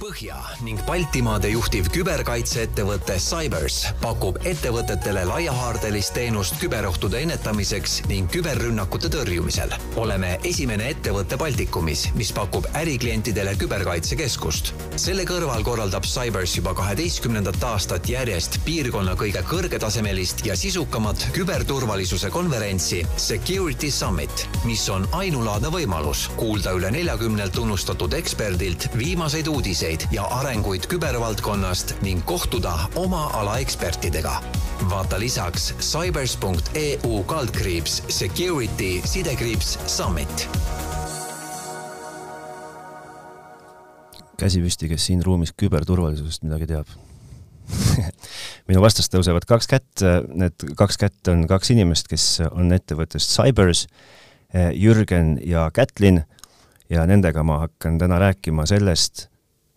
Põhja ning Baltimaade juhtiv küberkaitseettevõte Cybers pakub ettevõtetele laiahaardelist teenust küberohtude ennetamiseks ning küberrünnakute tõrjumisel. oleme esimene ettevõte Baltikumis, mis pakub äriklientidele küberkaitsekeskust. selle kõrval korraldab Cybers juba kaheteistkümnendat aastat järjest piirkonna kõige kõrgetasemelist ja sisukamat küberturvalisuse konverentsi Security Summit, mis on ainulaadne võimalus kuulda üle neljakümnelt tunnustatud eksperdilt viimaseid uudiseid ja arenguid kübervaldkonnast ning kohtuda oma ala ekspertidega. vaata lisaks cybers.eu kaldkriips security sidekriips summit. käsi püsti, kes siin ruumis küberturvalisusest midagi teab minu vastas tõusevad kaks kätt, need kaks kätt on kaks inimest, kes on ettevõttest Cybers, Jürgen ja Kätlin ja nendega ma hakkan täna rääkima sellest,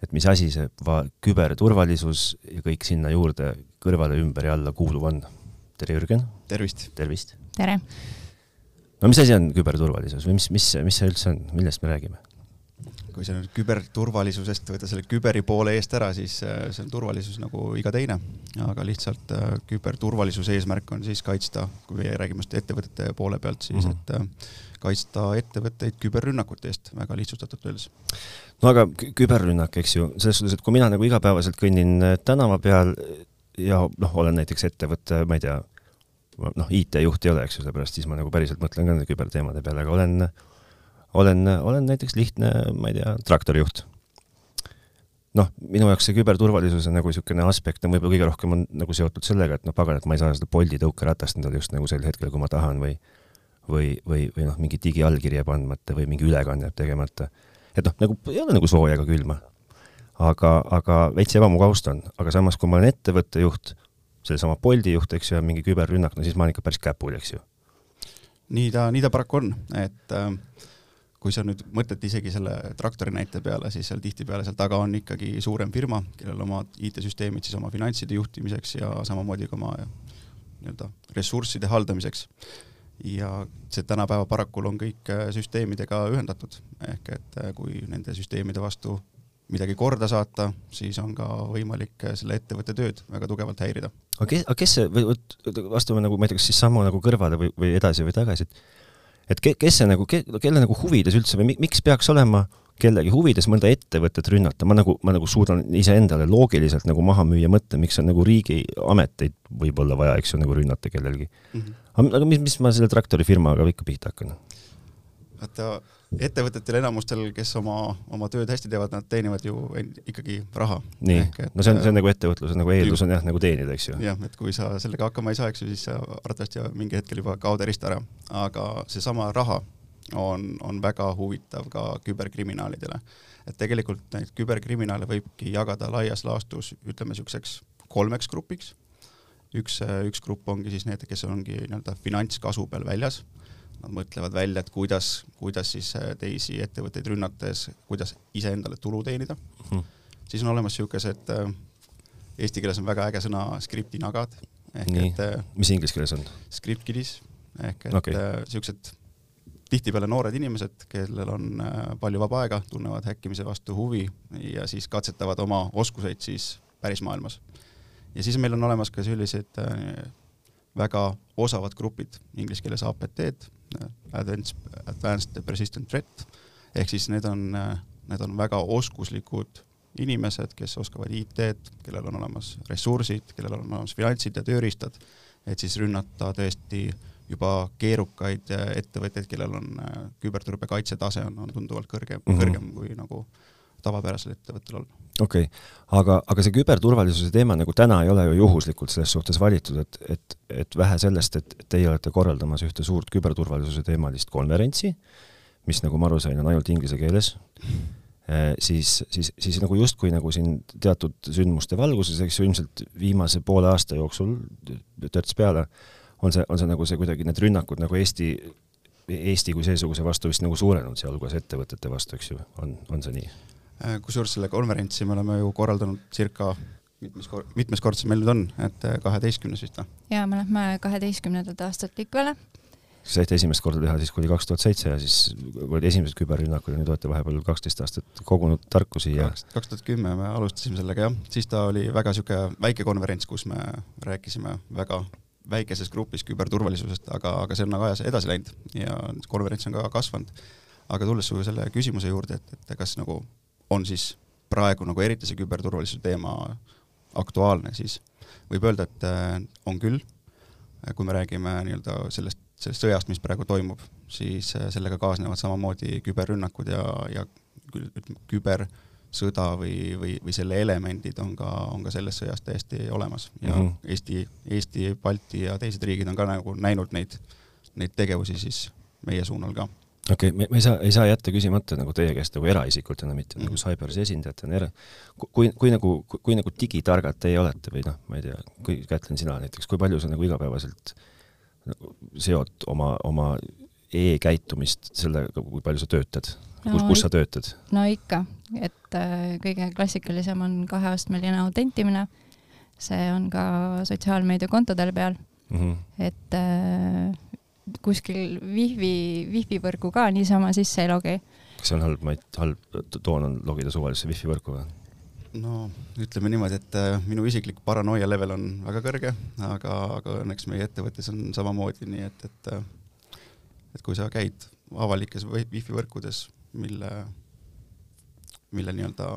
et mis asi see va-, küberturvalisus ja kõik sinna juurde kõrvale, ümber ja alla kuuluv on. tere, Jürgen! tervist! tervist! tere! no mis asi on küberturvalisus või mis, mis, mis see üldse on, millest me räägime? Kui sa nüüd küberturvalisusest võtta selle küberi poole eest ära, siis äh, see on turvalisus nagu iga teine, aga lihtsalt äh, küberturvalisuse eesmärk on siis kaitsta, kui me räägime just ettevõtete poole pealt, siis mm -hmm. et äh, kaitsta ettevõtteid küberrünnakute eest, väga lihtsustatult öeldes. no aga küberrünnak, eks ju, selles suhtes, et kui mina nagu igapäevaselt kõnnin tänava peal ja noh, olen näiteks ettevõtte, ma ei tea, noh, IT-juht ei ole, eks ju, sellepärast siis ma nagu päriselt mõtlen ka nende küberteemade peale, aga olen olen, olen näiteks lihtne, ma ei tea, traktorijuht. noh, minu jaoks see küberturvalisuse nagu niisugune aspekt on võib-olla kõige rohkem on nagu seotud sellega, et noh, pagan, et ma ei saa seda Bolti tõukeratast endale just nagu sel hetkel, kui ma tahan või või, või, või noh, mingi digiallkirja pandmata või mingi ülekanne tegemata. et noh, nagu ei ole nagu sooja ega külma. aga, aga veits ebamugav on, aga samas, kui ma olen ettevõtte juht, sellesama Bolti juht, eks ju, ja mingi küberrünnak, no siis ma olen ikka päris käpul, eks ju. nii ta, nii ta paraku on, et äh kui sa nüüd mõtled isegi selle traktori näite peale, siis seal tihtipeale seal taga on ikkagi suurem firma, kellel omad IT-süsteemid siis oma finantside juhtimiseks ja samamoodi ka oma nii-öelda ressursside haldamiseks. ja see tänapäeva parakul on kõik äh, süsteemidega ühendatud, ehk et äh, kui nende süsteemide vastu midagi korda saata, siis on ka võimalik äh, selle ettevõtte tööd väga tugevalt häirida. aga kes, aga kes see, või vastume nagu ma ei tea, kas siis sammu nagu kõrvale või, või edasi või tagasi, et et ke-, kes see nagu ke,, kelle nagu huvides üldse või miks peaks olema kellegi huvides mõnda ettevõtet rünnata, ma nagu, ma nagu suudan iseendale loogiliselt nagu maha müüa mõtte, miks on nagu riigiameteid võib-olla vaja, eks ju, nagu rünnata kellelgi mm. -hmm. aga mis, mis ma selle traktorifirmaga ikka pihta hakkan? vaata, ettevõtetel enamustel, kes oma, oma tööd hästi teevad, nad teenivad ju ikkagi raha. nii, no see on, see on nagu ettevõtluse nagu eeldus on jah, nagu teenida, eks ju. jah, et kui sa sellega hakkama ei saa, eks ju, siis sa arvatavasti mingi hetkel juba kaod erist ära. aga seesama raha on, on väga huvitav ka küberkriminaalidele. et tegelikult neid küberkriminaale võibki jagada laias laastus, ütleme niisuguseks kolmeks grupiks. üks, üks grupp ongi siis need, kes ongi nii-öelda finantskasu peal väljas Nad mõtlevad välja, et kuidas, kuidas siis äh, teisi ettevõtteid rünnates, kuidas iseendale tulu teenida mm. -hmm. siis on olemas niisugused, äh, eesti keeles on väga äge sõna skriptinagad. nii, äh, mis inglise keeles on? Script kiddies ehk et okay. tihtipeale noored inimesed, kellel on palju vaba aega, tunnevad häkkimise vastu huvi ja siis katsetavad oma oskuseid siis pärismaailmas. ja siis meil on olemas ka sellised väga osavad grupid, inglise keeles APT-d, Advanced, Advanced Persistent Threat, ehk siis need on, need on väga oskuslikud inimesed, kes oskavad IT-d, kellel on olemas ressursid, kellel on olemas finantsid ja tööriistad, et siis rünnata tõesti juba keerukaid ettevõtteid, kellel on küberturbe kaitsetase on, on tunduvalt kõrgem mm, -hmm. kõrgem kui nagu tavapärasel ettevõttel olla. okei okay., aga, aga see küberturvalisuse teema nagu täna ei ole ju juhuslikult selles suhtes valitud, et, et, et vähe sellest, et teie olete korraldamas ühte suurt küberturvalisuse teemalist konverentsi, mis, nagu ma aru sain, on ainult inglise keeles eh,, siis, siis, siis nagu justkui nagu siin teatud sündmuste valguses, eks ju, ilmselt viimase poole aasta jooksul, törts peale, on see, on see nagu see kuidagi need rünnakud nagu Eesti Eesti kui seesuguse vastu vist nagu suurenenud, sealhulgas ettevõtete vastu, eks ju, on, on see nii? Äh, kusjuures selle konverentsi me oleme ju korraldanud circa mitmes kord, mitmes kord see meil nüüd on, et äh, kaheteistkümnes vist või? jaa, me lähme kaheteistkümnendat aastat Likvele saite esimest korda teha siis, kui oli kaks tuhat seitse ja siis olid esimesed küberrünnakud ja nüüd olete vahepeal kaksteist aastat kogunud tarkusi ja kaks tuhat kümme me alustasime sellega jah, siis ta oli väga niisugune väike konverents, kus me rääkisime väga väikeses grupis küberturvalisusest, aga, aga see on nagu ajas edasi läinud ja konverents on ka kasvanud. aga tulles su selle küsimuse juurde, et, et kas nagu on siis praegu nagu eriti see küberturvalisuse teema aktuaalne, siis võib öelda, et äh, on küll. kui me räägime nii-öelda sellest, sellest sõjast, mis praegu toimub, siis äh, sellega kaasnevad samamoodi küberrünnakud ja, ja ütleme, kübersõda või, või, või selle elemendid on ka, on ka selles sõjas täiesti olemas ja mm -hmm. Eesti, Eesti, Balti ja teised riigid on ka nagu näinud neid, neid tegevusi siis meie suunal ka okei okay,, me, me ei saa, ei saa jätta küsimata nagu teie käest nagu eraisikutena, mitte mm. nagu Cybersi esindajatena era-, kui, kui nagu, kui nagu digitargad teie olete või noh, ma ei tea, kui Kätlin, sina näiteks, kui palju sa nagu igapäevaselt nagu seod oma, oma e-käitumist sellega, kui palju sa töötad no,, kus, kus sa töötad? no ikka, et äh, kõige klassikalisem on kaheastmeline autentimine, see on ka sotsiaalmeediakontodel peal mm, -hmm. et äh, kuskil wifi, wifi võrgu ka niisama sisse ei logi. kas see on halb, Mait, halb toon on logida suvalisse wifi võrku või? no ütleme niimoodi, et äh, minu isiklik paranoia level on väga kõrge, aga, aga õnneks meie ettevõttes on samamoodi, nii et, et äh, et kui sa käid avalikes wifi võrkudes, mille, mille nii-öelda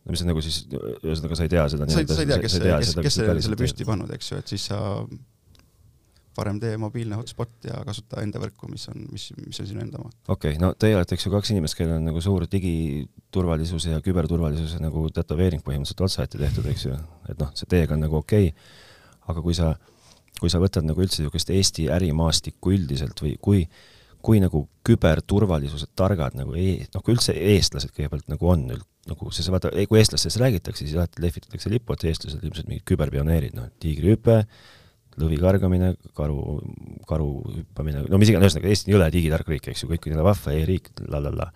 no mis on nagu siis, ühesõnaga sa ei tea seda sa sa ei tea, kes, kes, kes selle, selle püsti pannud, eks ju, et siis sa parem tee mobiilne hotspot ja kasuta enda võrku, mis on, mis, mis on sinu enda oma. okei okay,, no teie olete, eks ju, kaks inimest, kellel on nagu suur digiturvalisuse ja küberturvalisuse nagu tätoveering põhimõtteliselt otsaette tehtud, eks ju, et noh, see teiega on nagu okei okay., aga kui sa, kui sa võtad nagu üldse niisugust Eesti ärimaastikku üldiselt või kui, kui nagu küberturvalisuse targad nagu e-, noh, kui üldse eestlased kõigepealt nagu on, nagu see, vaata, kui eestlastest räägitakse, siis alati lehvitatakse lippu, et eestlased ilmselt mingid küberpioneerid, noh, tiigrihüpe, lõvi kargamine, karu, karu hüppamine, no mis iganes, ühesõnaga Eesti on jõle digitark riik, eks ju, kõik on jälle vahva e-riik, la la la.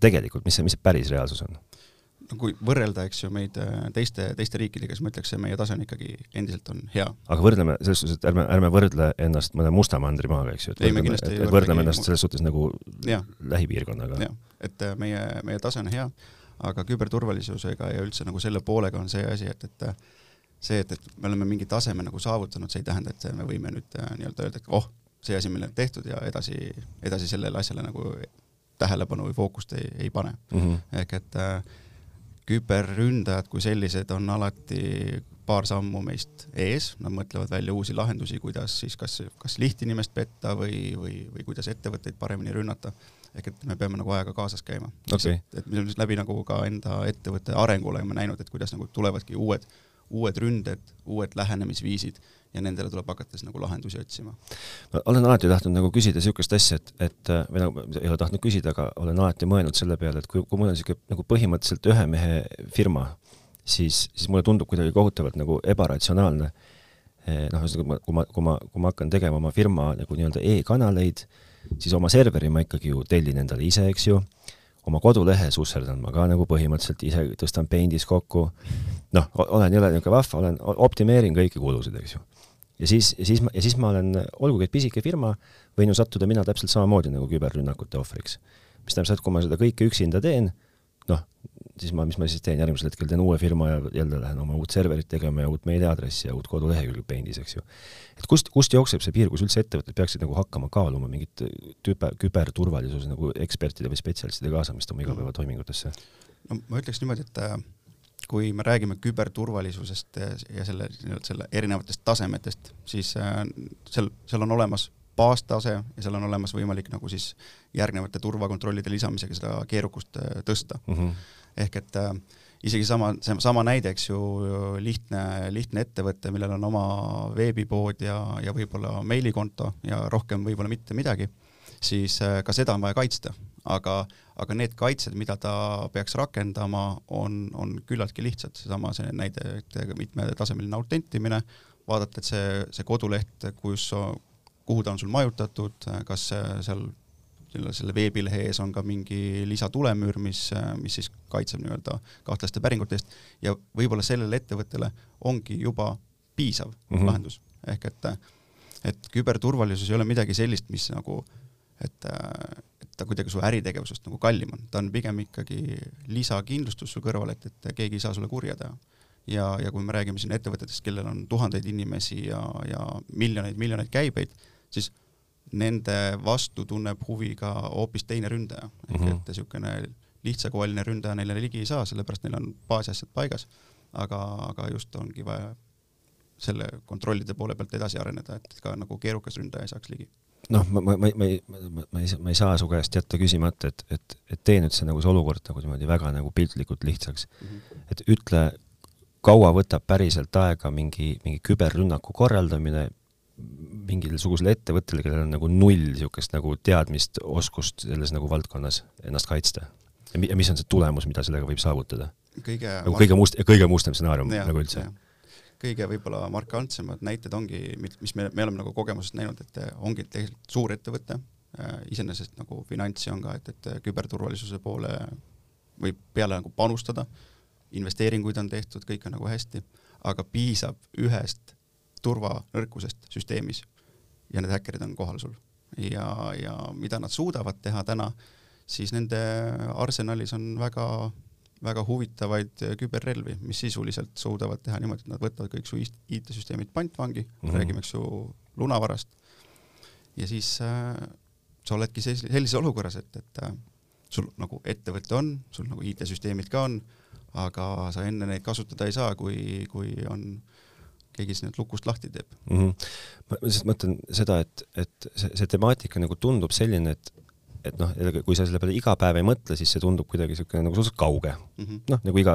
tegelikult, mis see, mis see päris reaalsus on? no kui võrrelda, eks ju, meid äh, teiste, teiste riikidega, siis ma ütleks, et meie tase on ikkagi endiselt on hea. aga võrdleme selles suhtes, et ärme, ärme võrdle ennast mõne musta mandrimaaga, eks ju, et võrdleme, et, et võrdleme ennast selles suhtes nagu ja. lähipiirkonnaga. et äh, meie, meie tase on hea, aga küberturvalisusega ja üldse nagu selle poolega on see asi, et, et see, et, et me oleme mingi taseme nagu saavutanud, see ei tähenda, et me võime nüüd äh, nii-öelda öelda, et oh, see asi meil on tehtud ja edasi, edasi sellele asjale nagu tähelepanu või fookust ei, ei pane mm. -hmm. ehk et äh, küberründajad kui sellised on alati paar sammu meist ees, nad mõtlevad välja uusi lahendusi, kuidas siis kas, kas lihtinimest petta või, või, või kuidas ettevõtteid paremini rünnata. ehk et me peame nagu ajaga kaasas käima okay.. et, et me läbi nagu ka enda ettevõtte arengu oleme näinud, et kuidas nagu tulevadki uued uued ründed, uued lähenemisviisid ja nendele tuleb hakata siis nagu lahendusi otsima. ma olen alati tahtnud nagu küsida niisugust asja, et, et või nagu ei ole tahtnud küsida, aga olen alati mõelnud selle peale, et kui, kui mul on niisugune nagu põhimõtteliselt ühe mehe firma, siis, siis mulle tundub kuidagi kohutavalt nagu ebaratsionaalne eh, noh, ühesõnaga kui ma, kui ma, kui ma hakkan tegema oma firma nagu nii-öelda e-kanaleid, siis oma serveri ma ikkagi ju tellin endale ise, eks ju oma kodulehe susserdan ma ka nagu põhimõtteliselt ise, tõstan Paintis kokku, noh, olen jälle niisugune vahva, olen, optimeerin kõiki kulusid, eks ju. ja siis, ja siis ma, ja siis ma olen, olgugi et pisike firma, võin ju sattuda mina täpselt samamoodi nagu küberrünnakute ohvriks. mis tähendab seda, et kui ma seda kõike üksinda teen, noh, siis ma, mis ma siis teen, järgmisel hetkel teen uue firma ja jälle lähen oma uut serverit tegema ja uut meiliaadressi ja uut kodulehekülge Paintis, eks ju. et kust, kust jookseb see piir, kus üldse ettevõtted peaksid nagu hakkama kaaluma mingit tüpe, küberturvalisuse nagu ekspertide või spetsialistide kaasamist oma igapäevatoimingutesse? no ma ütleks niimoodi, et äh, kui me räägime küberturvalisusest ja selle, selle erinevatest tasemetest, siis äh, seal, seal on olemas baastase ja seal on olemas võimalik nagu siis järgnevate turvakontrollide lisamisega seda keerukust äh, tõsta mm. -hmm ehk et äh, isegi sama, see sama näide, eks ju, lihtne, lihtne ettevõte, millel on oma veebipood ja, ja võib-olla meilikonto ja rohkem võib-olla mitte midagi, siis äh, ka seda on vaja kaitsta. aga, aga need kaitsed, mida ta peaks rakendama, on, on küllaltki lihtsad, seesama see näide, et mitmetasemeline autentimine, vaadata, et see, see koduleht, kus, kuhu ta on sul majutatud, kas seal selle, veebilehe ees on ka mingi lisatulemüür, mis, mis siis kaitseb nii-öelda kahtlaste päringute eest ja võib-olla sellele ettevõttele ongi juba piisav mm -hmm. lahendus, ehk et et küberturvalisus ei ole midagi sellist, mis nagu, et, et ta kuidagi su äritegevusest nagu kallim on, ta on pigem ikkagi lisakindlustus su kõrval, et, et keegi ei saa sulle kurja teha. ja, ja kui me räägime siin ettevõtetest, kellel on tuhandeid inimesi ja, ja miljoneid-miljoneid käibeid, siis nende vastu tunneb huvi ka hoopis teine ründaja, ehk mm -hmm. et niisugune lihtsakoeline ründaja neile ligi ei saa, sellepärast neil on baasasjad paigas, aga, aga just ongi vaja selle kontrollide poole pealt edasi areneda, et ka nagu keerukas ründaja ei saaks ligi noh, ma, ma, ma, ma ei, ma, ma ei, ma ei saa su käest jätta küsimata, et, et, et tee nüüd see nagu see olukord nagu niimoodi väga nagu piltlikult lihtsaks mm. -hmm. et ütle, kaua võtab päriselt aega mingi, mingi küberrünnaku korraldamine mingisugusele ettevõttele, kellel on nagu null niisugust nagu teadmist, oskust selles nagu valdkonnas ennast kaitsta? ja mis on see tulemus, mida sellega võib saavutada? kõige nagu kõige must, kõige mustem stsenaarium nagu üldse? kõige võib-olla markantsemad näited ongi, mis me, me oleme nagu kogemusest näinud, et ongi tegelikult suur ettevõte, äh, iseenesest nagu finantsi on ka, et, et küberturvalisuse poole võib peale nagu panustada, investeeringuid on tehtud, kõik on nagu hästi, aga piisab ühest turvanõrkusest süsteemis ja need häkkerid on kohal sul. ja, ja mida nad suudavad teha täna, siis nende arsenalis on väga väga huvitavaid äh, küberrelvi, mis sisuliselt suudavad teha niimoodi, et nad võtavad kõik su IT-süsteemid pantvangi mm, -hmm. räägime, eks ju, lunavarast, ja siis äh, sa oledki sellises olukorras, et, et äh, sul nagu ettevõte on, sul nagu IT-süsteemid ka on, aga sa enne neid kasutada ei saa, kui, kui on keegi siis need lukust lahti teeb mm. -hmm. ma lihtsalt mõtlen seda, et, et see, see temaatika nagu tundub selline, et et noh, kui sa selle peale iga päev ei mõtle, siis see tundub kuidagi niisugune nagu suhteliselt kauge mm -hmm.. noh, nagu iga,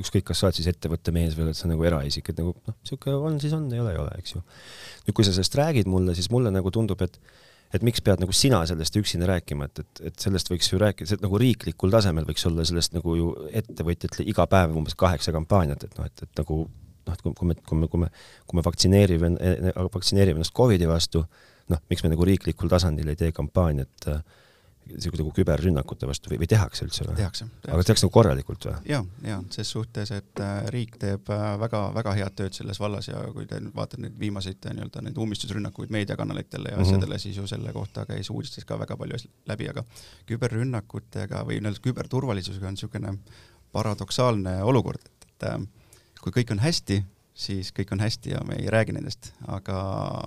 ükskõik, kas sa oled siis ettevõtte mees või oled sa nagu eraisik, et nagu noh, niisugune on, siis on, ei ole, ei ole, eks ju. nüüd, kui sa sellest räägid mulle, siis mulle nagu tundub, et et miks pead nagu sina sellest üksinda rääkima, et, et, et sellest võiks ju rääkida, et nagu riiklikul tasemel võiks olla sellest nagu ju ettevõtjatel iga päev umbes kaheksa kampaaniat, et noh, et, et nagu noh, et kui, kui me, kui me, kui me, kui me vaktsineerime, vaktsineerime ennast Covidi vastu, noh, miks me nagu riiklikul tasandil ei tee kampaaniat äh, niisuguse nagu küberrünnakute vastu või, või tehakse üldse või? tehakse, tehakse.. aga tehakse nagu korralikult või? ja, ja ses suhtes, et äh, riik teeb väga-väga äh, head tööd selles vallas ja kui te nüüd vaatate neid viimaseid äh, nii-öelda neid ummistusrünnakuid meediakanalitele ja mm -hmm. asjadele, siis ju selle kohta käis uudistes ka väga palju läbi, aga küberrünnakutega või nii-öelda küberturvalisusega on niisugune paradoksaalne olukord, et, et kui kõik on hästi, siis kõik on hästi ja me ei räägi nendest, aga,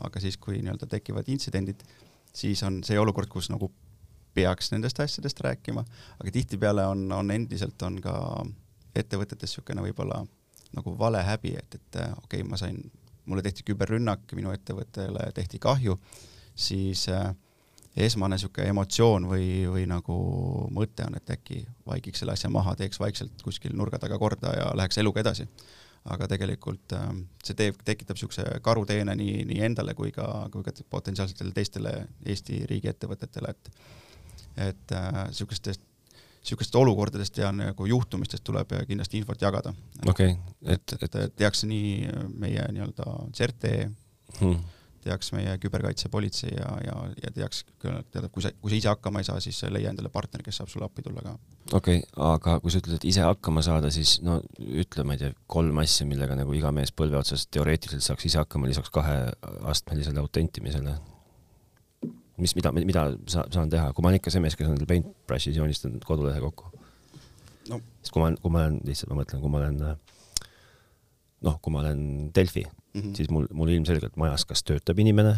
aga siis, kui nii-öelda tekivad intsidendid, siis on see olukord, kus nagu peaks nendest asjadest rääkima, aga tihtipeale on, on endiselt on ka ettevõtetes niisugune võib-olla nagu vale häbi, et, et okei okay,, ma sain, mulle tehti küberrünnak, minu ettevõttele tehti kahju, siis äh, esmane niisugune emotsioon või, või nagu mõte on, et äkki vaikiks selle asja maha, teeks vaikselt kuskil nurga taga korda ja läheks eluga edasi aga tegelikult äh, see teeb, tekitab niisuguse karuteene nii, nii endale kui ka, kui ka potentsiaalsetele teistele Eesti riigiettevõtetele, et et niisugustest äh, niisugustest olukordadest ja nagu juhtumistest tuleb kindlasti infot jagada. okei okay,, et, et, et tehakse nii meie nii-öelda CERT hmm teaks meie küberkaitsepolitsei ja, ja, ja teaks, tead, kui sa, kui sa ise hakkama ei saa, siis leia endale partner, kes saab sulle appi tulla ka. okei okay,, aga kui sa ütled, et ise hakkama saada, siis no ütle, ma ei tea, kolm asja, millega nagu iga mees põlve otsas teoreetiliselt saaks ise hakkama, lisaks kaheastmelisele autentimisele. mis, mida, mida sa, saan teha, kui ma olen ikka see mees, kes on paintbrush'is joonistanud kodulehe kokku no.? sest kui ma olen, kui ma olen, lihtsalt ma mõtlen, kui ma olen noh, kui ma olen Delfi mm, -hmm. siis mul, mul ilmselgelt majas kas töötab inimene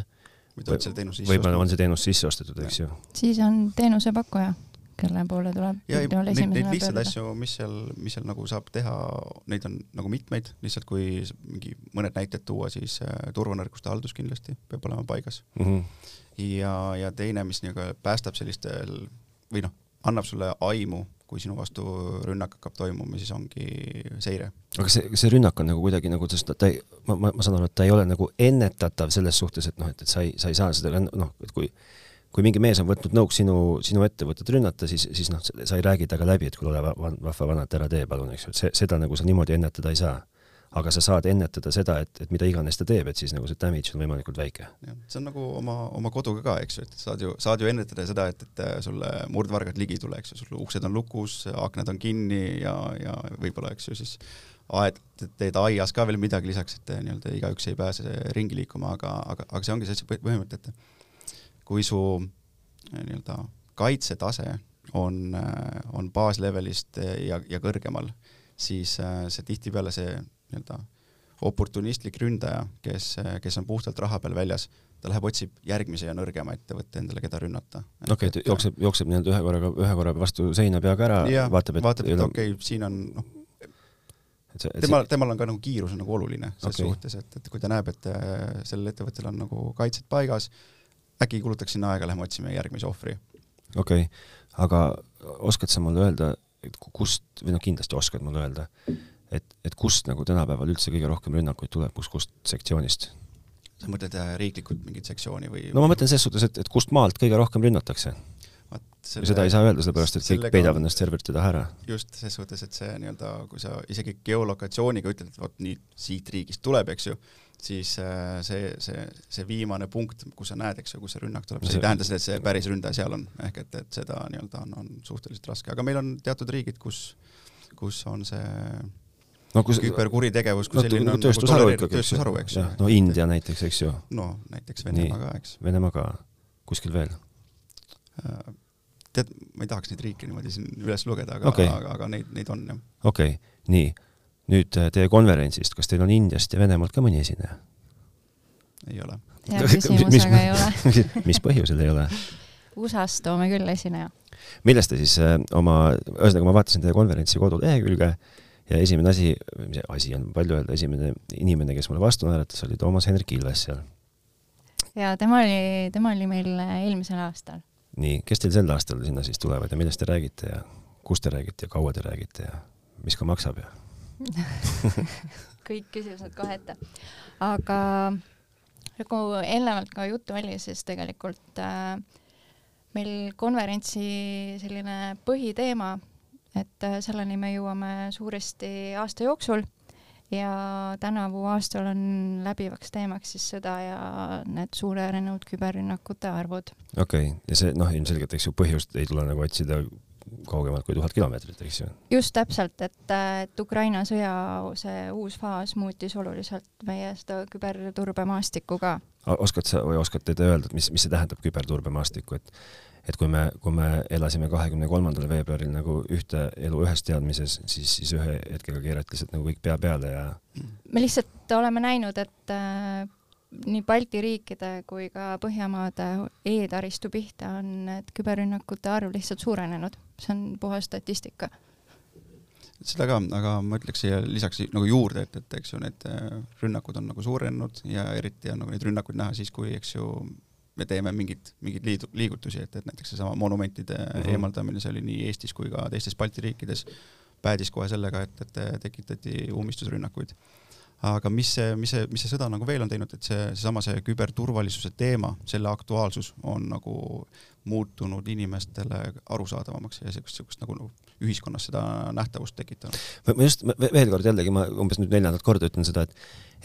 või, või võib-olla on see teenus sisse ostetud, eks ju. siis on teenusepakkuja, kelle poole tuleb ja ei, neid, neid lihtsaid asju, mis seal, mis seal nagu saab teha, neid on nagu mitmeid, lihtsalt kui mingi mõned näited tuua, siis äh, turvanõrguste haldus kindlasti peab olema paigas mm. -hmm. ja, ja teine, mis nii-öelda päästab sellistel või noh, annab sulle aimu kui sinu vastu rünnak hakkab toimuma, siis ongi seire. aga see, see rünnak on nagu kuidagi nagu, sest ta ei, ma, ma, ma saan aru, et ta ei ole nagu ennetatav selles suhtes, et noh, et, et sa ei, sa ei saa seda noh, et kui kui mingi mees on võtnud nõuks sinu, sinu ettevõtet rünnata, siis, siis noh, sa ei räägi temaga läbi, et kuule, ole vahva vana, et ära tee palun, eks ju, et see, seda nagu sa niimoodi ennetada ei saa aga sa saad ennetada seda, et, et mida iganes ta teeb, et siis nagu see damage on võimalikult väike. see on nagu oma, oma koduga ka, eks ju, et saad ju, saad ju ennetada seda, et, et sulle murdvargad ligi ei tule, eks ju, sul uksed on lukus, aknad on kinni ja, ja võib-olla, eks ju, siis aed, teed aias ka veel midagi lisaks, et nii-öelda igaüks ei pääse ringi liikuma, aga, aga, aga see ongi see põhimõte, et kui su nii-öelda kaitsetase on, on baaslevelist ja, ja kõrgemal, siis see tihtipeale see nii-öelda oportunistlik ründaja, kes, kes on puhtalt raha peal väljas, ta läheb, otsib järgmise ja nõrgema ettevõtte endale, keda rünnata. okei okay,, jookseb, jookseb nii-öelda ühe korraga, ühe korra vastu seina peaga ära, vaatab, et vaatab, et okei okay,, siin on noh, temal, temal on ka nagu kiirus on nagu oluline selles okay. suhtes, et, et kui ta näeb, et äh, sellel ettevõttel on nagu kaitsed paigas, äkki kulutaks sinna aega, lähme otsime järgmise ohvri. okei okay., aga oskad sa mulle öelda, et kust, või noh, kindlasti oskad mulle öelda, et, et kust nagu tänapäeval üldse kõige rohkem rünnakuid tuleb, kus, kust sektsioonist? sa mõtled äh, riiklikult mingit sektsiooni või? no ma mõtlen ses suhtes, et, et kust maalt kõige rohkem rünnatakse? Selle, seda ei saa öelda, sellepärast et kõik peidavad ennast serverite taha ära. just, ses suhtes, et see nii-öelda, kui sa isegi geolokatsiooniga ütled, et vot nii siit riigist tuleb, eks ju, siis äh, see, see, see viimane punkt, kus sa näed, eks ju, kus see rünnak tuleb, see ei tähenda seda, et see päris ründaja seal on, ehk et, et seda nii-öelda on, on suhteliselt raske, aga meil on teatud riigid, kus, kus on see no, kus, küberkuritegevus kui no, selline nagu tööstusharu ikkagi, tööstusharu, eks ju. no India näiteks, eks ju. no näiteks Venemaa ka, eks. Venemaa ka, kuskil veel? Äh, tead, ma ei tahaks neid riike niimoodi siin üles lugeda, aga okay., aga, aga neid, neid on, jah. okei okay., nii. nüüd äh, teie konverentsist, kas teil on Indiast ja Venemaalt ka mõni esineja? ei ole. hea küsimus, aga ei ole mis põhjusel ei ole? USA-st toome küll esineja. millest te siis äh, oma, ühesõnaga ma vaatasin teie konverentsi kodulehekülge äh, ja esimene asi, asi on palju öelda, esimene inimene, kes mulle vastu naeratas, oli Toomas Hendrik Ilves seal. ja tema oli, tema oli meil eelmisel aastal. nii, kes teil sel aastal sinna siis tulevad ja millest te räägite ja kus te räägite ja kaua te räägite ja mis ka maksab ja kõik küsimused kohe ette. aga nagu eelnevalt ka juttu oli, siis tegelikult äh, meil konverentsi selline põhiteema et äh, selleni me jõuame suuresti aasta jooksul ja tänavu aastal on läbivaks teemaks siis sõda ja need suurenenud küberrünnakute arvud. okei okay., ja see noh, ilmselgelt eks ju põhjust ei tule nagu otsida kaugemalt kui tuhat kilomeetrit, eks ju? just täpselt, et, et Ukraina sõja see uus faas muutis oluliselt meie seda küberturbemaastikku ka. oskad sa või oskate te öelda, et mis, mis see tähendab, küberturbemaastikku, et et kui me, kui me elasime kahekümne kolmandal veebruaril nagu ühte elu ühes teadmises, siis, siis ühe hetkega keerati lihtsalt nagu kõik pea peale ja me lihtsalt oleme näinud, et äh, nii Balti riikide kui ka Põhjamaade e-taristu pihta on need küberrünnakute arv lihtsalt suurenenud, see on puhas statistika. Seda ka, aga ma ütleks siia lisaks nagu juurde, et, et eks ju need äh, rünnakud on nagu suurenenud ja eriti on nagu neid rünnakuid näha siis, kui eks ju me teeme mingit, mingeid liidu, liigutusi, et, et näiteks seesama monumentide mm -hmm. eemaldamine, see oli nii Eestis kui ka teistes Balti riikides, päädis kohe sellega, et, et tekitati ummistusrünnakuid. aga mis see, mis see, mis see sõda nagu veel on teinud, et see, seesama see küberturvalisuse teema, selle aktuaalsus on nagu muutunud inimestele arusaadavamaks ja niisugust, niisugust nagu, nagu ühiskonnas seda nähtavust tekitanud. ma just, veel kord jällegi, ma umbes nüüd neljandat korda ütlen seda, et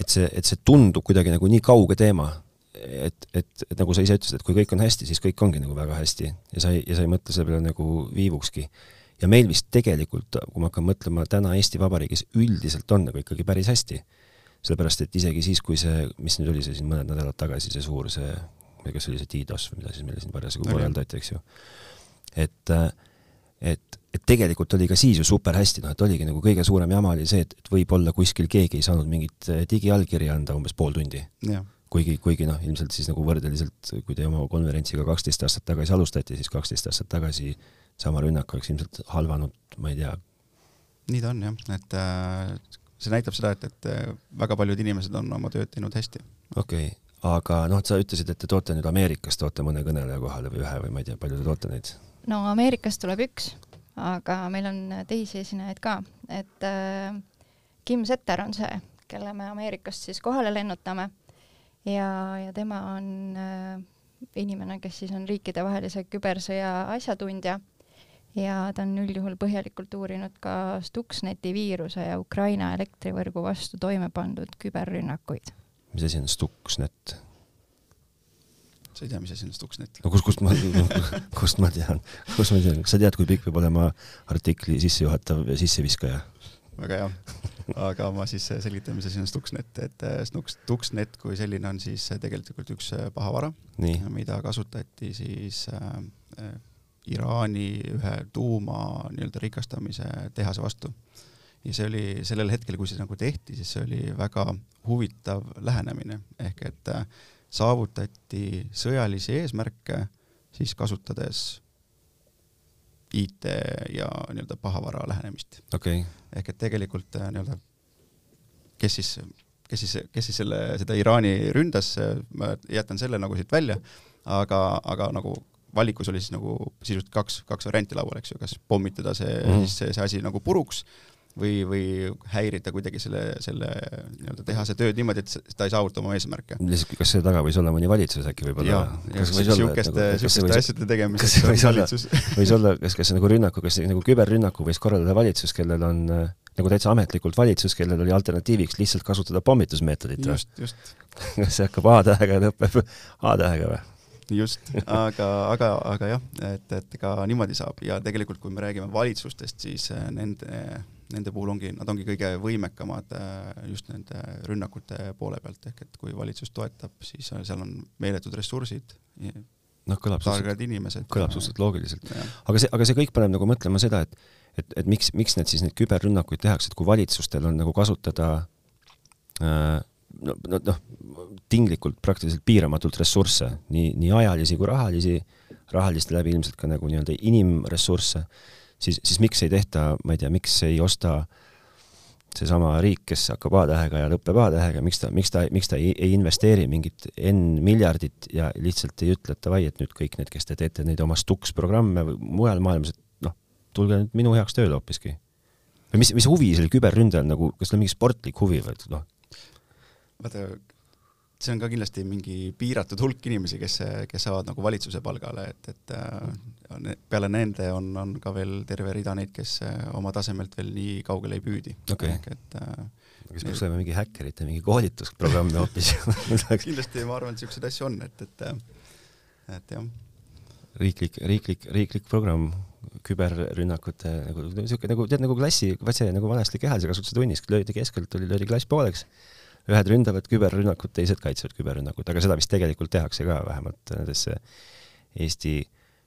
et see, et see tundub kuidagi nagu nii kauge teema et, et, et nagu sa ise ütlesid, et kui kõik on hästi, siis kõik ongi nagu väga hästi ja sa ei, ja sa ei mõtle selle peale nagu viivukski. ja meil vist tegelikult, kui ma hakkan mõtlema, täna Eesti Vabariigis üldiselt on nagu ikkagi päris hästi. sellepärast, et isegi siis, kui see, mis nüüd oli see siin mõned nädalad tagasi, see suur, see, ma ei tea, kas see oli see DDoS või mida siis meile siin parasjagu korraldati, eks ju. et, et, et tegelikult oli ka siis ju super hästi, noh, et oligi nagu kõige suurem jama oli see, et, et võib-olla kuskil keegi ei saanud mingit digiallkirja anda umbes pool tundi kuigi, kuigi noh, ilmselt siis nagu võrdeliselt, kui te oma konverentsiga kaksteist aastat tagasi alustati, siis kaksteist aastat tagasi sama rünnak oleks ilmselt halvanud, ma ei tea. nii ta on jah, et äh, see näitab seda, et, et äh, väga paljud inimesed on oma tööd teinud hästi. okei okay., aga noh, sa ütlesid, et te toote nüüd Ameerikast, toote mõne kõneleja kohale või ühe või ma ei tea, palju te toote neid? no Ameerikast tuleb üks, aga meil on teisi esinejaid ka, et äh, Kim Setter on see, kelle me Ameerikast siis kohale lennutame ja, ja tema on äh, inimene, kes siis on riikidevahelise kübersõja asjatundja ja ta on üldjuhul põhjalikult uurinud ka Stuxneti viiruse ja Ukraina elektrivõrgu vastu toime pandud küberrünnakuid. mis asi on Stuxnet? sa ei tea, mis asi on Stuxnet? no kust, kust ma, kust ma tean, kust ma tean, kas sa tead, kui pikk peab olema artikli sissejuhatav sisseviskaja? Väga hea. Aga ma siis selgitan, mis asi on Stuxnet, et Snux, Stuxnet kui selline on siis tegelikult üks pahavara, mida kasutati siis äh, Iraani ühe tuuma nii-öelda rikastamise tehase vastu. ja see oli sellel hetkel, kui see nagu tehti, siis see oli väga huvitav lähenemine, ehk et äh, saavutati sõjalisi eesmärke siis kasutades IT ja nii-öelda pahavara lähenemist. Okay.. ehk et tegelikult äh, nii-öelda, kes siis, kes siis, kes siis selle, seda Iraani ründas, ma jätan selle nagu siit välja, aga, aga nagu valikus oli siis nagu sisuliselt kaks, kaks varianti laual, eks ju, kas pommitada see mm, siis see, see asi nagu puruks või, või häirida kuidagi selle, selle nii-öelda tehase tööd niimoodi, et ta ei saavuta oma eesmärke. lihtsalt, kas selle taga võis olla mõni valitsus äkki võib-olla? niisuguste, niisuguste nagu, asjade tegemiseks võis olla, võis olla, kas, kas nagu rünnaku, kas nagu küberrünnaku võis korraldada valitsus, kellel on äh, nagu täitsa ametlikult valitsus, kellel oli alternatiiviks lihtsalt kasutada pommitusmeetodit või? just, just. kas see hakkab A-tähega ja lõpeb A-tähega või? just, aga, aga, aga jah, et, et ka niimoodi saab ja tegelikult, kui me räägime valitsustest, siis äh, nende nende puhul ongi, nad ongi kõige võimekamad äh, just nende rünnakute poole pealt, ehk et kui valitsus toetab, siis äh, seal on meeletud ressursid. noh, kõlab targad inimesed. kõlab suhteliselt loogiliselt. aga see, aga see kõik paneb nagu mõtlema seda, et et, et miks, miks need siis neid küberrünnakuid tehakse, et kui valitsustel on nagu kasutada äh, no, no, noh, tinglikult praktiliselt piiramatult ressursse, nii, nii ajalisi kui rahalisi, rahaliste läbi ilmselt ka nagu nii-öelda inimressursse siis, siis miks ei tehta, ma ei tea, miks ei osta seesama riik, kes hakkab A-tähega ja lõpeb A-tähega, miks ta, miks ta, miks ta ei, ei investeeri mingit N miljardit ja lihtsalt ei ütle, et davai, et nüüd kõik need, kes te teete neid oma Stux programme või mujal maailmas, et noh, tulge nüüd minu heaks tööle hoopiski. või mis, mis huvi sellel küberründajal nagu, kas tal on mingi sportlik huvi või noh? vaata, see on ka kindlasti mingi piiratud hulk inimesi, kes, kes saavad nagu valitsuse palgale, et, et äh, peale nende on, on ka veel terve rida neid, kes äh, oma tasemelt veel nii kaugele ei püüdi. Okay.. ehk et äh, kas peaks olema mingi häkkerite mingi koolitusprogramm hoopis? Kindlasti ma arvan, et niisuguseid asju on, et, et, et jah. riiklik, riiklik, riiklik programm küberrünnakute nagu niisugune nagu tead nagu klassi, vaat see nagu vanasti kehalise kasvatuse tunnis, löödi keskelt, oli, löödi klass pooleks ühed ründavad küberrünnakut, teised kaitsevad küberrünnakut, aga seda vist tegelikult tehakse ka vähemalt nendes Eesti,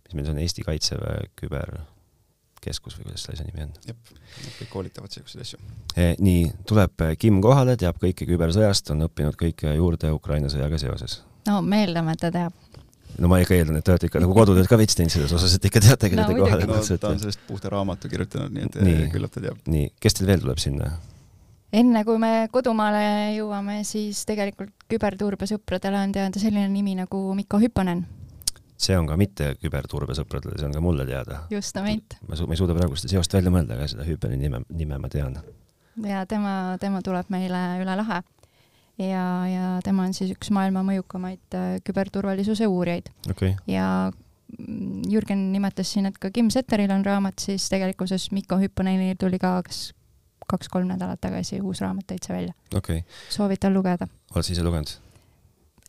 mis meil see on, Eesti Kaitseväe küberkeskus või kuidas selle asja nimi on? jep, nad kõik koolitavad selliseid asju e,. nii, tuleb Kim kohale, teab kõike kübersõjast, on õppinud kõike juurde Ukraina sõjaga seoses. no me eeldame, et ta teab no ma ikka eeldan, et te olete ikka nagu kodutööd ka veits teinud selles osas, et ikka teate, keda no, te kohale kutsute no,. ta on sellest puhta raamatu kirjutanud, nii et nii, küllap ta teab. nii, kes teil veel tuleb sinna? Enne kui me kodumaale jõuame, siis tegelikult küberturbesõpradele on teada selline nimi nagu Mikko Hüppanen. see on ka mitte küberturbesõpradele, see on ka mulle teada. justament. ma su-, ma ei suuda praegu seda seost välja mõelda, aga seda Hüppani nime, nime ma tean. ja tema, tema tuleb meile üle lahe. ja, ja tema on siis üks maailma mõjukamaid äh, küberturvalisuse uurijaid okay.. ja Jürgen nimetas siin, et ka Kim Setteril on raamat, siis tegelikkuses Mikko Hüppanenil tuli ka kas kaks-kolm nädalat tagasi uus raamat täitsa välja okay.. soovitan lugeda. oled sa ise lugenud?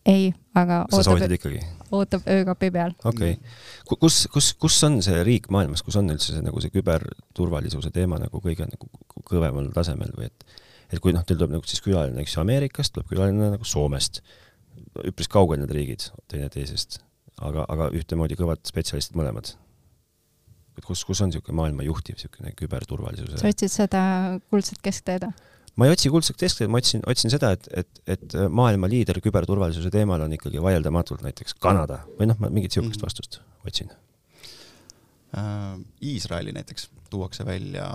ei, aga sa soovitad ikkagi? ootab öökapi peal. okei okay.. kus, kus, kus on see riik maailmas, kus on üldse see nagu see küberturvalisuse teema nagu kõige nagu kõvemal tasemel või et et kui noh, teil tuleb nagu siis külaline, eks ju, Ameerikast, tuleb külaline nagu Soomest, üpris kaugel need riigid teineteisest, aga, aga ühtemoodi kõvad spetsialistid mõlemad et kus, kus on niisugune maailma juhtiv niisugune küberturvalisuse sa otsid seda kuldset keskteed? ma ei otsi kuldset keskteed, ma otsin, otsin seda, et, et, et maailma liider küberturvalisuse teemal on ikkagi vaieldamatult näiteks Kanada või noh, ma mingit niisugust mhm. vastust otsin Äh, Iisraeli näiteks tuuakse välja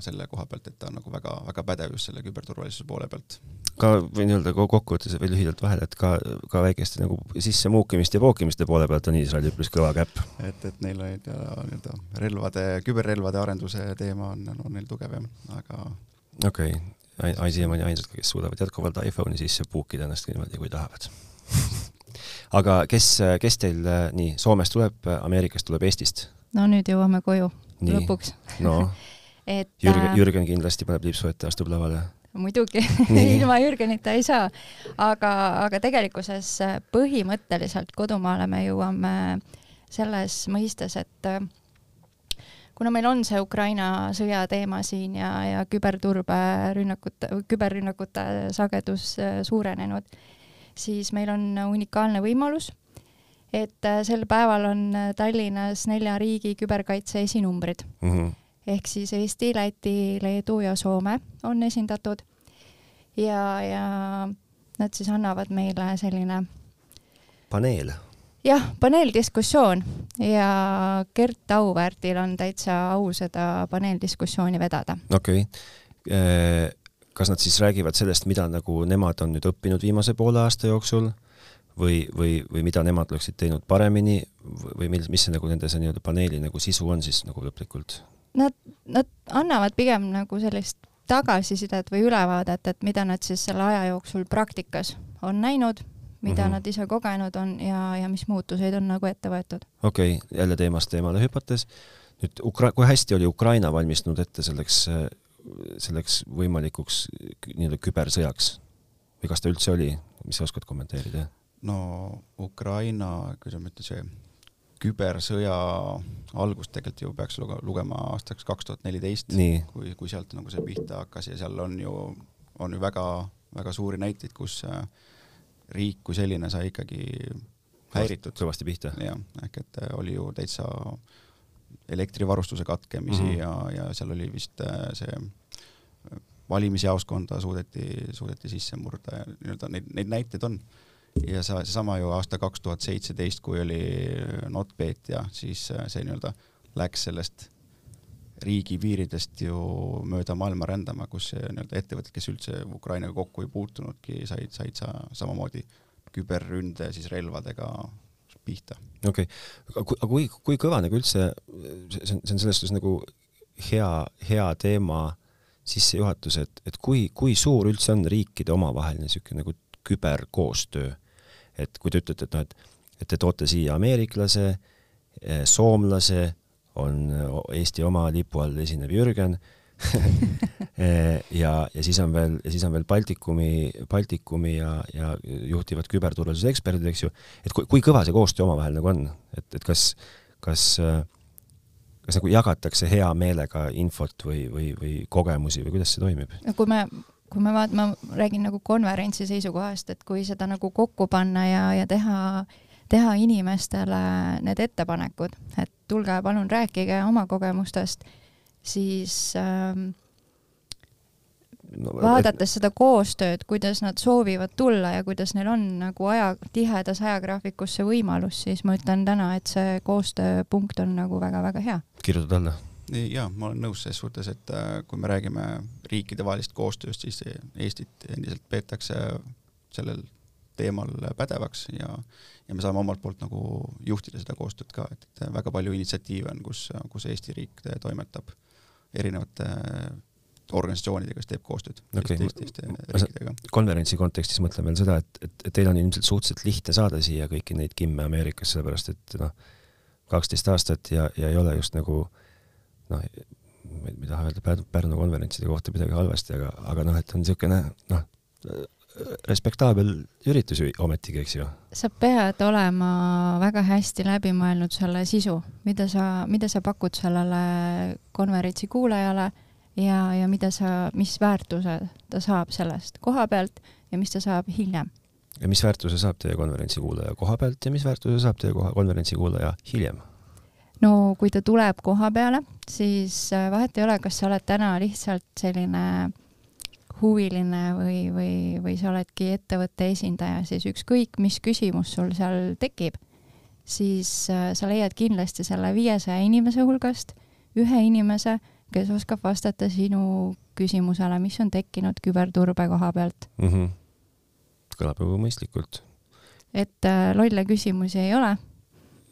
selle koha pealt, et ta on nagu väga, väga pädev just selle küberturvalisuse poole pealt. ka võin öelda kokkuvõttes veel lühidalt vahele, et ka, ka väikeste nagu sissemuukimiste ja pookimiste poole pealt on Iisrael üpris kõva käpp. et, et neil olid nii-öelda relvade, küberrelvade arenduse teema on, on neil tugev jah, aga okei okay., siiamaani ainsad, kes suudavad jätkuvalt iPhone'i sisse puukida ennast niimoodi, kui tahavad aga kes, kes teil nii Soomest tuleb, Ameerikast tuleb, Eestist? No nüüd jõuame koju Nii. lõpuks no et Jürgen, äh, Jürgen kindlasti paneb lipsu ette, astub lavale. muidugi ilma Jürgenita ei saa. aga, aga tegelikkuses äh, põhimõtteliselt kodumaale me jõuame selles mõistes, et äh, kuna meil on see Ukraina sõja teema siin ja, ja küberturberünnakute, küberrünnakute sagedus äh, suurenenud, siis meil on unikaalne võimalus, et äh, sel päeval on Tallinnas nelja riigi küberkaitse esinumbrid mm. -hmm. ehk siis Eesti, Läti, Leedu ja Soome on esindatud ja, ja nad siis annavad meile selline paneel jah, paneeldiskussioon ja Gert Auväärtil on täitsa au seda paneeldiskussiooni vedada. okei okay., äh, kas nad siis räägivad sellest, mida nagu nemad on nüüd õppinud viimase poole aasta jooksul või, või, või mida nemad oleksid teinud paremini või mis, mis see nagu nende see nii-öelda paneeli nagu sisu on siis nagu lõplikult? Nad, nad annavad pigem nagu sellist tagasisidet või ülevaadet, et mida nad siis selle aja jooksul praktikas on näinud mida mm -hmm. nad ise kogenud on ja, ja mis muutuseid on nagu ette võetud. okei okay,, jälle teemast eemale hüpates, nüüd Ukra-, kui hästi oli Ukraina valmistunud ette selleks, selleks võimalikuks nii-öelda kübersõjaks või kas ta üldse oli, mis sa oskad kommenteerida? No Ukraina, kuidas ma ütlen, see kübersõja algust tegelikult ju peaks lugema aastaks kaks tuhat neliteist, kui, kui sealt nagu see pihta hakkas ja seal on ju, on ju väga, väga suuri näiteid, kus äh, riik kui selline sai ikkagi häiritud. kõvasti pihta. jah, ehk et äh, oli ju täitsa elektrivarustuse katkemisi mm -hmm. ja, ja seal oli vist äh, see valimisjaoskonda suudeti, suudeti sisse murda ja nii-öelda neid, neid näiteid on. Ja sa, seesama ju aasta kaks tuhat seitseteist, kui oli NotPetya, siis see nii-öelda läks sellest riigipiiridest ju mööda maailma rändama, kus nii-öelda ettevõtted, kes üldse Ukrainaga kokku ei puutunudki, said, said sa samamoodi küberründe siis relvadega pihta. okei okay., aga kui, kui kõva nagu üldse, see on, see on selles suhtes nagu hea, hea teema sissejuhatus, et, et kui, kui suur üldse on riikide omavaheline niisugune nagu küberkoostöö? Et kui te ütlete, et noh, et, et te toote siia ameeriklase, soomlase, on Eesti oma lipu all esinev Jürgen ja, ja siis on veel, siis on veel Baltikumi, Baltikumi ja, ja juhtivad küberturvalisuse eksperdid, eks ju, et kui, kui kõva see koostöö omavahel nagu on, et, et kas, kas, kas nagu jagatakse hea meelega infot või, või, või kogemusi või kuidas see toimib? no kui me, kui me vaatame, ma räägin nagu konverentsi seisukohast, et kui seda nagu kokku panna ja, ja teha teha inimestele need ettepanekud, et tulge palun rääkige oma kogemustest, siis ähm, no, vaadates et... seda koostööd, kuidas nad soovivad tulla ja kuidas neil on nagu aja, tihedas ajagraafikus see võimalus, siis ma ütlen täna, et see koostööpunkt on nagu väga-väga hea. kirjutad alla? Jaa, ma olen nõus selles suhtes, et äh, kui me räägime riikidevahelist koostööst, siis Eestit endiselt peetakse sellel teemal pädevaks ja, ja me saame omalt poolt nagu juhtida seda koostööd ka, et väga palju initsiatiive on, kus, kus Eesti riik toimetab erinevate organisatsioonidega, kes teeb koostööd okay. teiste, teiste riikidega. konverentsi kontekstis mõtlen veel seda, et, et, et teil on ilmselt suhteliselt lihtne saada siia kõiki neid kimme Ameerikas, sellepärast et noh, kaksteist aastat ja, ja ei ole just nagu noh, ma ei taha öelda Pärnu, Pärnu konverentside kohta midagi halvasti, aga, aga noh, et on niisugune noh, respektaabel üritus ju ometigi, eks ju. sa pead olema väga hästi läbi mõelnud selle sisu, mida sa, mida sa pakud sellele konverentsi kuulajale ja, ja mida sa, mis väärtuse ta saab sellest koha pealt ja mis ta saab hiljem. ja mis väärtuse saab teie konverentsi kuulaja koha pealt ja mis väärtuse saab teie koha, konverentsi kuulaja hiljem? No kui ta tuleb koha peale, siis äh, vahet ei ole, kas sa oled täna lihtsalt selline huviline või, või, või sa oledki ettevõtte esindaja, siis ükskõik, mis küsimus sul seal tekib, siis äh, sa leiad kindlasti selle viiesaja inimese hulgast ühe inimese, kes oskab vastata sinu küsimusele, mis on tekkinud küberturbe koha pealt mm. -hmm. kõlab ju mõistlikult. et äh, lolle küsimusi ei ole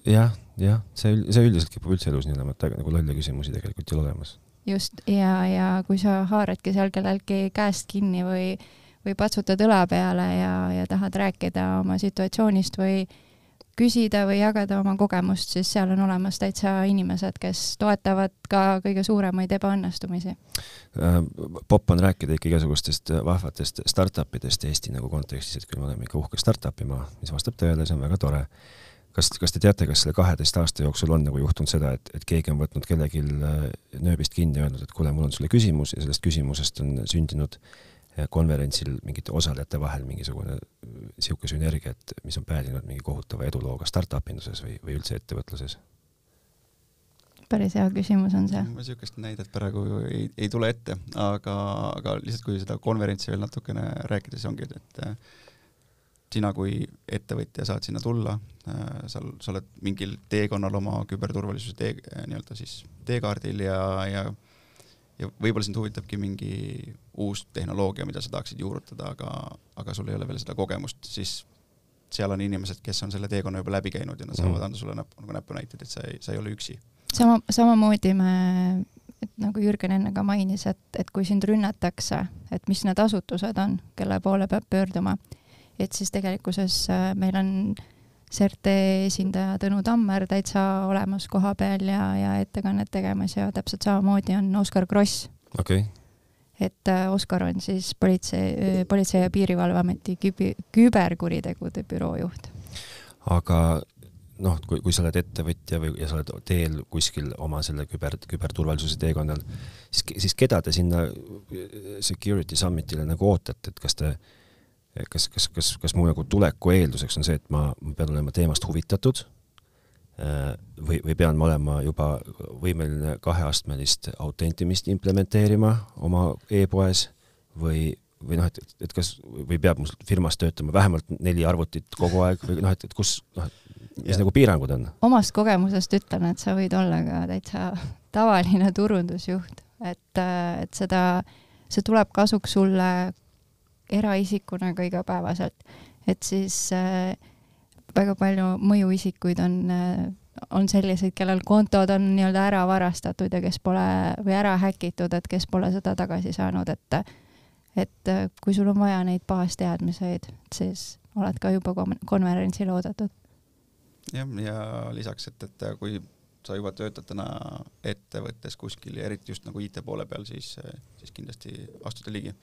ja,. jah, jah, see, see üldiselt kipub üldse elus nii olema, et nagu lolle küsimusi tegelikult ei ole olemas just, ja, ja kui sa haaradki seal kellelgi käest kinni või, või patsutad õla peale ja, ja tahad rääkida oma situatsioonist või küsida või jagada oma kogemust, siis seal on olemas täitsa inimesed, kes toetavad ka kõige suuremaid ebaõnnestumisi. Äh, popp on rääkida ikka igasugustest vahvatest startup idest Eesti nagu kontekstis, et küll me oleme ikka uhke startup'i maa, mis vastab tõele, see on väga tore kas, kas te teate, kas selle kaheteist aasta jooksul on nagu juhtunud seda, et, et keegi on võtnud kellelgi äh, nööbist kinni ja öelnud, et kuule, mul on sulle küsimus ja sellest küsimusest on sündinud äh, konverentsil mingite osalejate vahel mingisugune niisugune äh, sünergia, et mis on päädinud mingi kohutava edulooga startup induses või, või üldse ettevõtluses? päris hea küsimus on see. niisugust näidet praegu ei, ei tule ette, aga, aga lihtsalt kui seda konverentsi veel natukene rääkida, siis ongi, et sina kui ettevõtja saad sinna tulla, äh, seal sa oled mingil teekonnal oma küberturvalisuse tee, äh, nii-öelda siis teekaardil ja, ja ja võib-olla sind huvitabki mingi uus tehnoloogia, mida sa tahaksid juurutada, aga, aga sul ei ole veel seda kogemust, siis seal on inimesed, kes on selle teekonna juba läbi käinud ja nad saavad mm. anda sulle näp, nagu näpunäiteid, et sa ei, sa ei ole üksi. sama, samamoodi me, et nagu Jürgen enne ka mainis, et, et kui sind rünnatakse, et mis need asutused on, kelle poole peab pöörduma et siis tegelikkuses äh, meil on CERT esindaja Tõnu Tammer täitsa olemas koha peal ja, ja ettekannet tegemas ja täpselt samamoodi on Oskar Kross. okay. et äh, Oskar on siis politsei, äh, Politsei- ja Piirivalveameti kübi, küberkuritegude büroo juht. aga noh, kui, kui sa oled ettevõtja või, ja sa oled teel kuskil oma selle küber, küberturvalisuse teekonnal, siis, siis keda te sinna security summit'ile nagu ootate, et kas te äh, kas, kas, kas, kas mu nagu tuleku eelduseks on see, et ma, ma pean olema teemast huvitatud äh, või, või pean ma olema juba võimeline kaheastmelist autentimist implementeerima oma e-poes või, või noh, et, et kas, või peab mul firmas töötama vähemalt neli arvutit kogu aeg või noh, et, et kus, noh, mis ja. nagu piirangud on? omast kogemusest ütlen, et sa võid olla ka täitsa tavaline turundusjuht, et, et seda, see tuleb kasuks sulle eraisikuna ka igapäevaselt. et siis äh, väga palju mõjuisikuid on äh, on selliseid, kellel kontod on nii-öelda ära varastatud ja kes pole või ära häkitud, et kes pole seda tagasi saanud, et et äh, kui sul on vaja neid baasteadmiseid, siis oled ka juba konverentsil oodatud. jah, ja lisaks, et, et kui sa juba töötad täna ettevõttes kuskil ja eriti just nagu IT poole peal, siis, siis kindlasti astuda ligi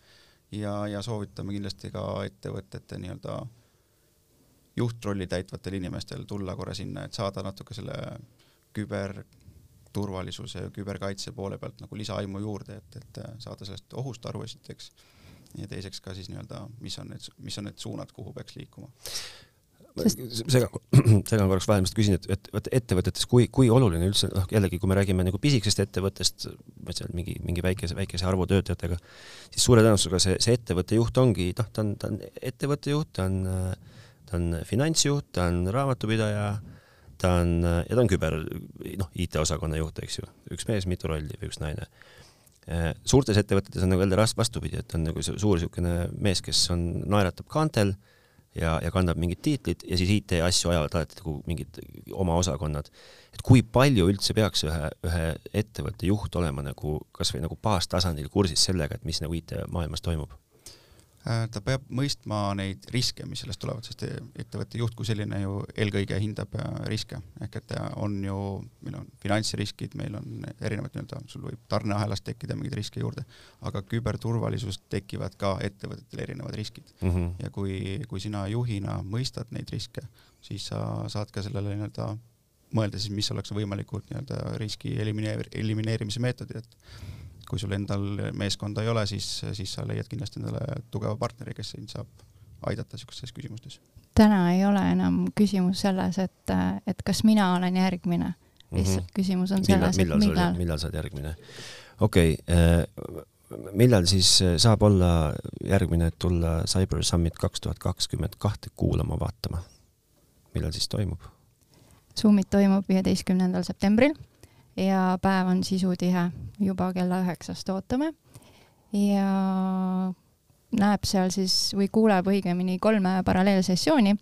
ja, ja soovitame kindlasti ka ettevõtete nii-öelda juhtrolli täitvatel inimestel tulla korra sinna, et saada natuke selle küberturvalisuse ja küberkaitse poole pealt nagu lisaaimu juurde, et, et saada sellest ohust aru esiteks ja teiseks ka siis nii-öelda, mis on need, mis on need suunad, kuhu peaks liikuma segan, segan korraks vahele, ma just küsin, et, et, et ettevõtetes, kui, kui oluline üldse, noh jällegi, kui me räägime nagu pisikesest ettevõttest, ma ei tea, mingi, mingi väikese, väikese arvu töötajatega, siis suure tõenäosusega see, see ettevõtte juht ongi, noh, ta on, ta on ettevõtte juht, ta on, ta on finantsjuht, ta on raamatupidaja, ta on, ja ta on küber, noh, IT-osakonna juht, eks ju, üks mees, mitu rolli või üks naine. Suurtes ettevõtetes on nagu jälle vastupidi, et on nagu suur niisugune mees, kes on, naeratab kaantel ja, ja kannab mingid tiitlid ja siis IT-asju ajavad alati nagu mingid oma osakonnad. et kui palju üldse peaks ühe, ühe ettevõtte juht olema nagu kasvõi nagu baastasandil kursis sellega, et mis nagu IT-maailmas toimub? Äh, ta peab mõistma neid riske, mis sellest tulevad, sest ettevõtte juht kui selline ju eelkõige hindab äh, riske, ehk et äh, on ju, meil on finantsriskid, meil on erinevad nii-öelda, sul võib tarneahelas tekkida mingeid riske juurde, aga küberturvalisus tekivad ka ettevõtetel erinevad riskid mm. -hmm. ja kui, kui sina juhina mõistad neid riske, siis sa saad ka sellele nii-öelda mõelda siis, mis oleks võimalikud nii-öelda riski elimineer-, elimineerimise meetodid, et kui sul endal meeskonda ei ole, siis, siis sa leiad kindlasti endale tugeva partneri, kes sind saab aidata niisugustes küsimustes. täna ei ole enam küsimus selles, et, et kas mina olen järgmine, lihtsalt mm -hmm. küsimus on selles, et millal. millal sa oled järgmine. okei okay, äh,, millal siis saab olla järgmine, et tulla Cyber Summit kaks tuhat kakskümmend kahte kuulama, vaatama? millal siis toimub? Summit toimub viieteistkümnendal septembril ja päev on sisutihe, juba kella üheksast ootame. ja näeb seal siis või kuuleb õigemini kolme paralleelsessiooni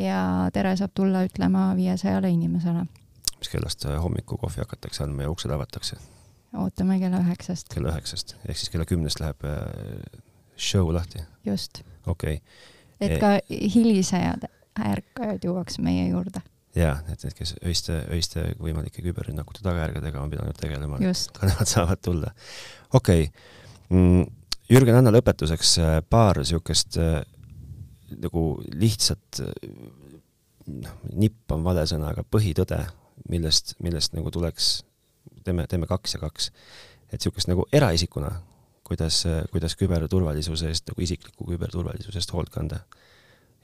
ja tere saab tulla ütlema viiesajale inimesele. mis kellast hommikukohvi hakatakse andma ja uksed avatakse? ootame kella üheksast. kella üheksast, ehk siis kella kümnest läheb äh, show lahti? just. okei okay.. et ka hilisejad ärkajad jõuaks meie juurde jaa, et need, kes öiste, öiste võimalike küberrünnakute tagajärgedega on pidanud tegelema, ka nemad saavad tulla. okei okay. mm,, Jürgen, anna lõpetuseks äh, paar niisugust äh, nagu lihtsat äh, noh, nipp on vale sõna, aga põhitõde, millest, millest nagu tuleks, teeme, teeme kaks ja kaks. et niisugust nagu eraisikuna, kuidas, kuidas küberturvalisuse eest, nagu isikliku küberturvalisuse eest hoolt kanda.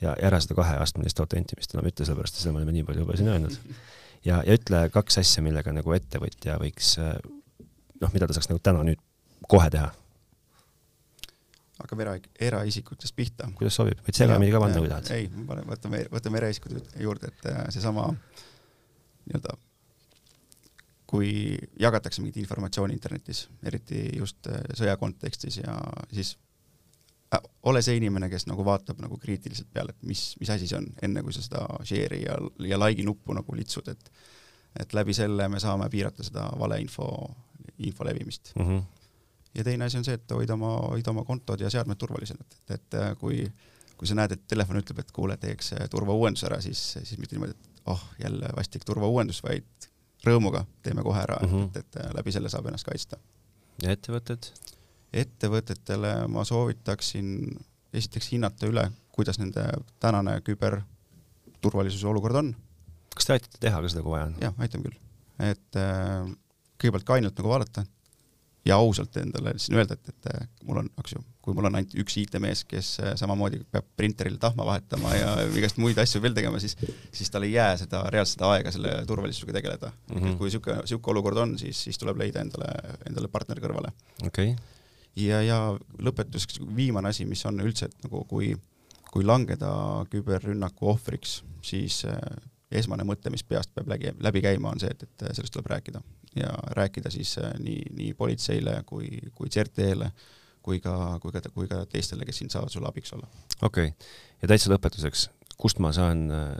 Ja ära seda kaheastmelist autentimist enam ütle, sellepärast et seda me oleme nii palju juba siin öelnud. ja, ja ütle kaks asja, millega nagu ettevõtja võiks noh, mida ta saaks nagu täna nüüd kohe teha hakkab era, eraisikutest pihta. kuidas sobib, võid segamini ka panna, kui tahad. ei, võtame, võtame eraisikud juurde, et äh, seesama nii-öelda kui jagatakse mingit informatsiooni internetis, eriti just äh, sõja kontekstis ja siis äh, ole see inimene, kes nagu vaatab nagu kriitiliselt peale, et mis, mis asi see on, enne kui sa seda share'i ja, ja like'i nuppu nagu litsud, et et läbi selle me saame piirata seda valeinfo, info levimist mm. -hmm ja teine asi on see, et hoida oma, hoida oma kontod ja seadmed turvalised, et, et äh, kui, kui sa näed, et telefon ütleb, et kuule, teeks äh, turvauuenduse ära, siis, siis mitte niimoodi, et oh, jälle vastik turvauuendus, vaid rõõmuga teeme kohe ära mm, -hmm. et, et äh, läbi selle saab ennast kaitsta. ja ettevõtted? Ettevõtetele ma soovitaksin esiteks hinnata üle, kuidas nende tänane küberturvalisuse olukord on. kas te aitate teha ka seda, kui vaja on? jah, aitame küll. et äh, kõigepealt ka ainult nagu vaadata, ja ausalt endale siin öelda, et, et mul on, eks ju, kui mul on ainult üks IT-mees, kes äh, samamoodi peab printeril tahma vahetama ja igast muid asju veel tegema, siis, siis tal ei jää seda reaalselt seda aega selle turvalisusega tegeleda mm. -hmm. kui niisugune, niisugune olukord on, siis, siis tuleb leida endale, endale partner kõrvale. okei okay. Ja, ja lõpetuseks viimane asi, mis on üldse, et nagu kui, kui langeda küberrünnaku ohvriks, siis äh, esmane mõte, mis peast peab läbi, läbi käima, on see, et, et sellest tuleb rääkida ja rääkida siis äh, nii, nii politseile kui, kui CERT-le kui ka, kui ka, kui ka teistele, kes siin saavad sulle abiks olla. okei okay., ja täitsa lõpetuseks, kust ma saan äh,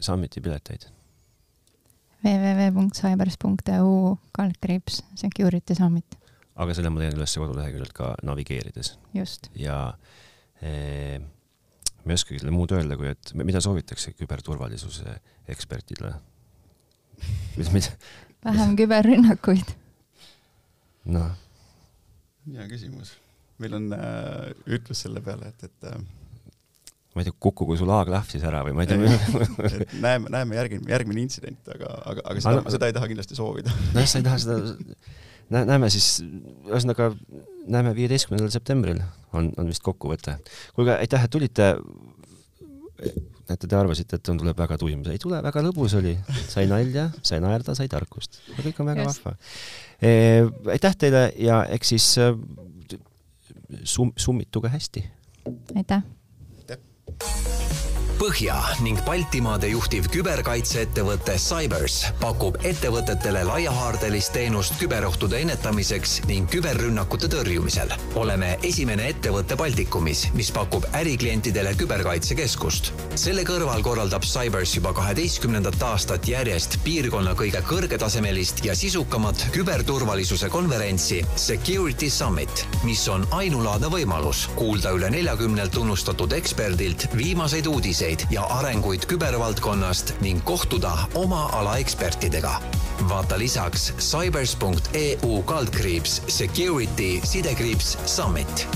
Summiti pileteid? www.cybers.eu kaldkriips security summit. Aga selle ma leian üles koduleheküljelt ka navigeerides. just. ja eh, ma ei oskagi teile muud öelda, kui et mida soovitakse küberturvalisuse ekspertidele vähem küberrünnakuid? noh. hea küsimus. meil on äh, ütlus selle peale, et, et äh, ma ei tea, kukkugu sul A-klahv siis ära või ma ei tea näeme, näeme järgmine, järgmine intsident, aga, aga, aga seda, seda ei taha kindlasti soovida. nojah, sa ei taha seda, näeme siis, ühesõnaga näeme viieteistkümnendal septembril on, on vist kokkuvõte. kuulge, aitäh, et tulite näete, te arvasite, et tuleb väga tuim, ei tule, väga lõbus oli, sai nalja, sai naerda, sai tarkust, kõik on väga vahva e,. aitäh teile ja eks siis äh, sum-, summituge hästi. aitäh. Põhja ning Baltimaade juhtiv küberkaitseettevõte Cybers pakub ettevõtetele laiahaardelist teenust küberohtude ennetamiseks ning küberrünnakute tõrjumisel. oleme esimene ettevõte Baltikumis, mis pakub äriklientidele küberkaitsekeskust. selle kõrval korraldab Cybers juba kaheteistkümnendat aastat järjest piirkonna kõige kõrgetasemelist ja sisukamat küberturvalisuse konverentsi Security Summit, mis on ainulaadne võimalus kuulda üle neljakümnelt tunnustatud eksperdilt viimaseid uudiseid uudiseid ja arenguid kübervaldkonnast ning kohtuda oma ala ekspertidega. vaata lisaks cybers.eu kaldkriips security sidekriips summit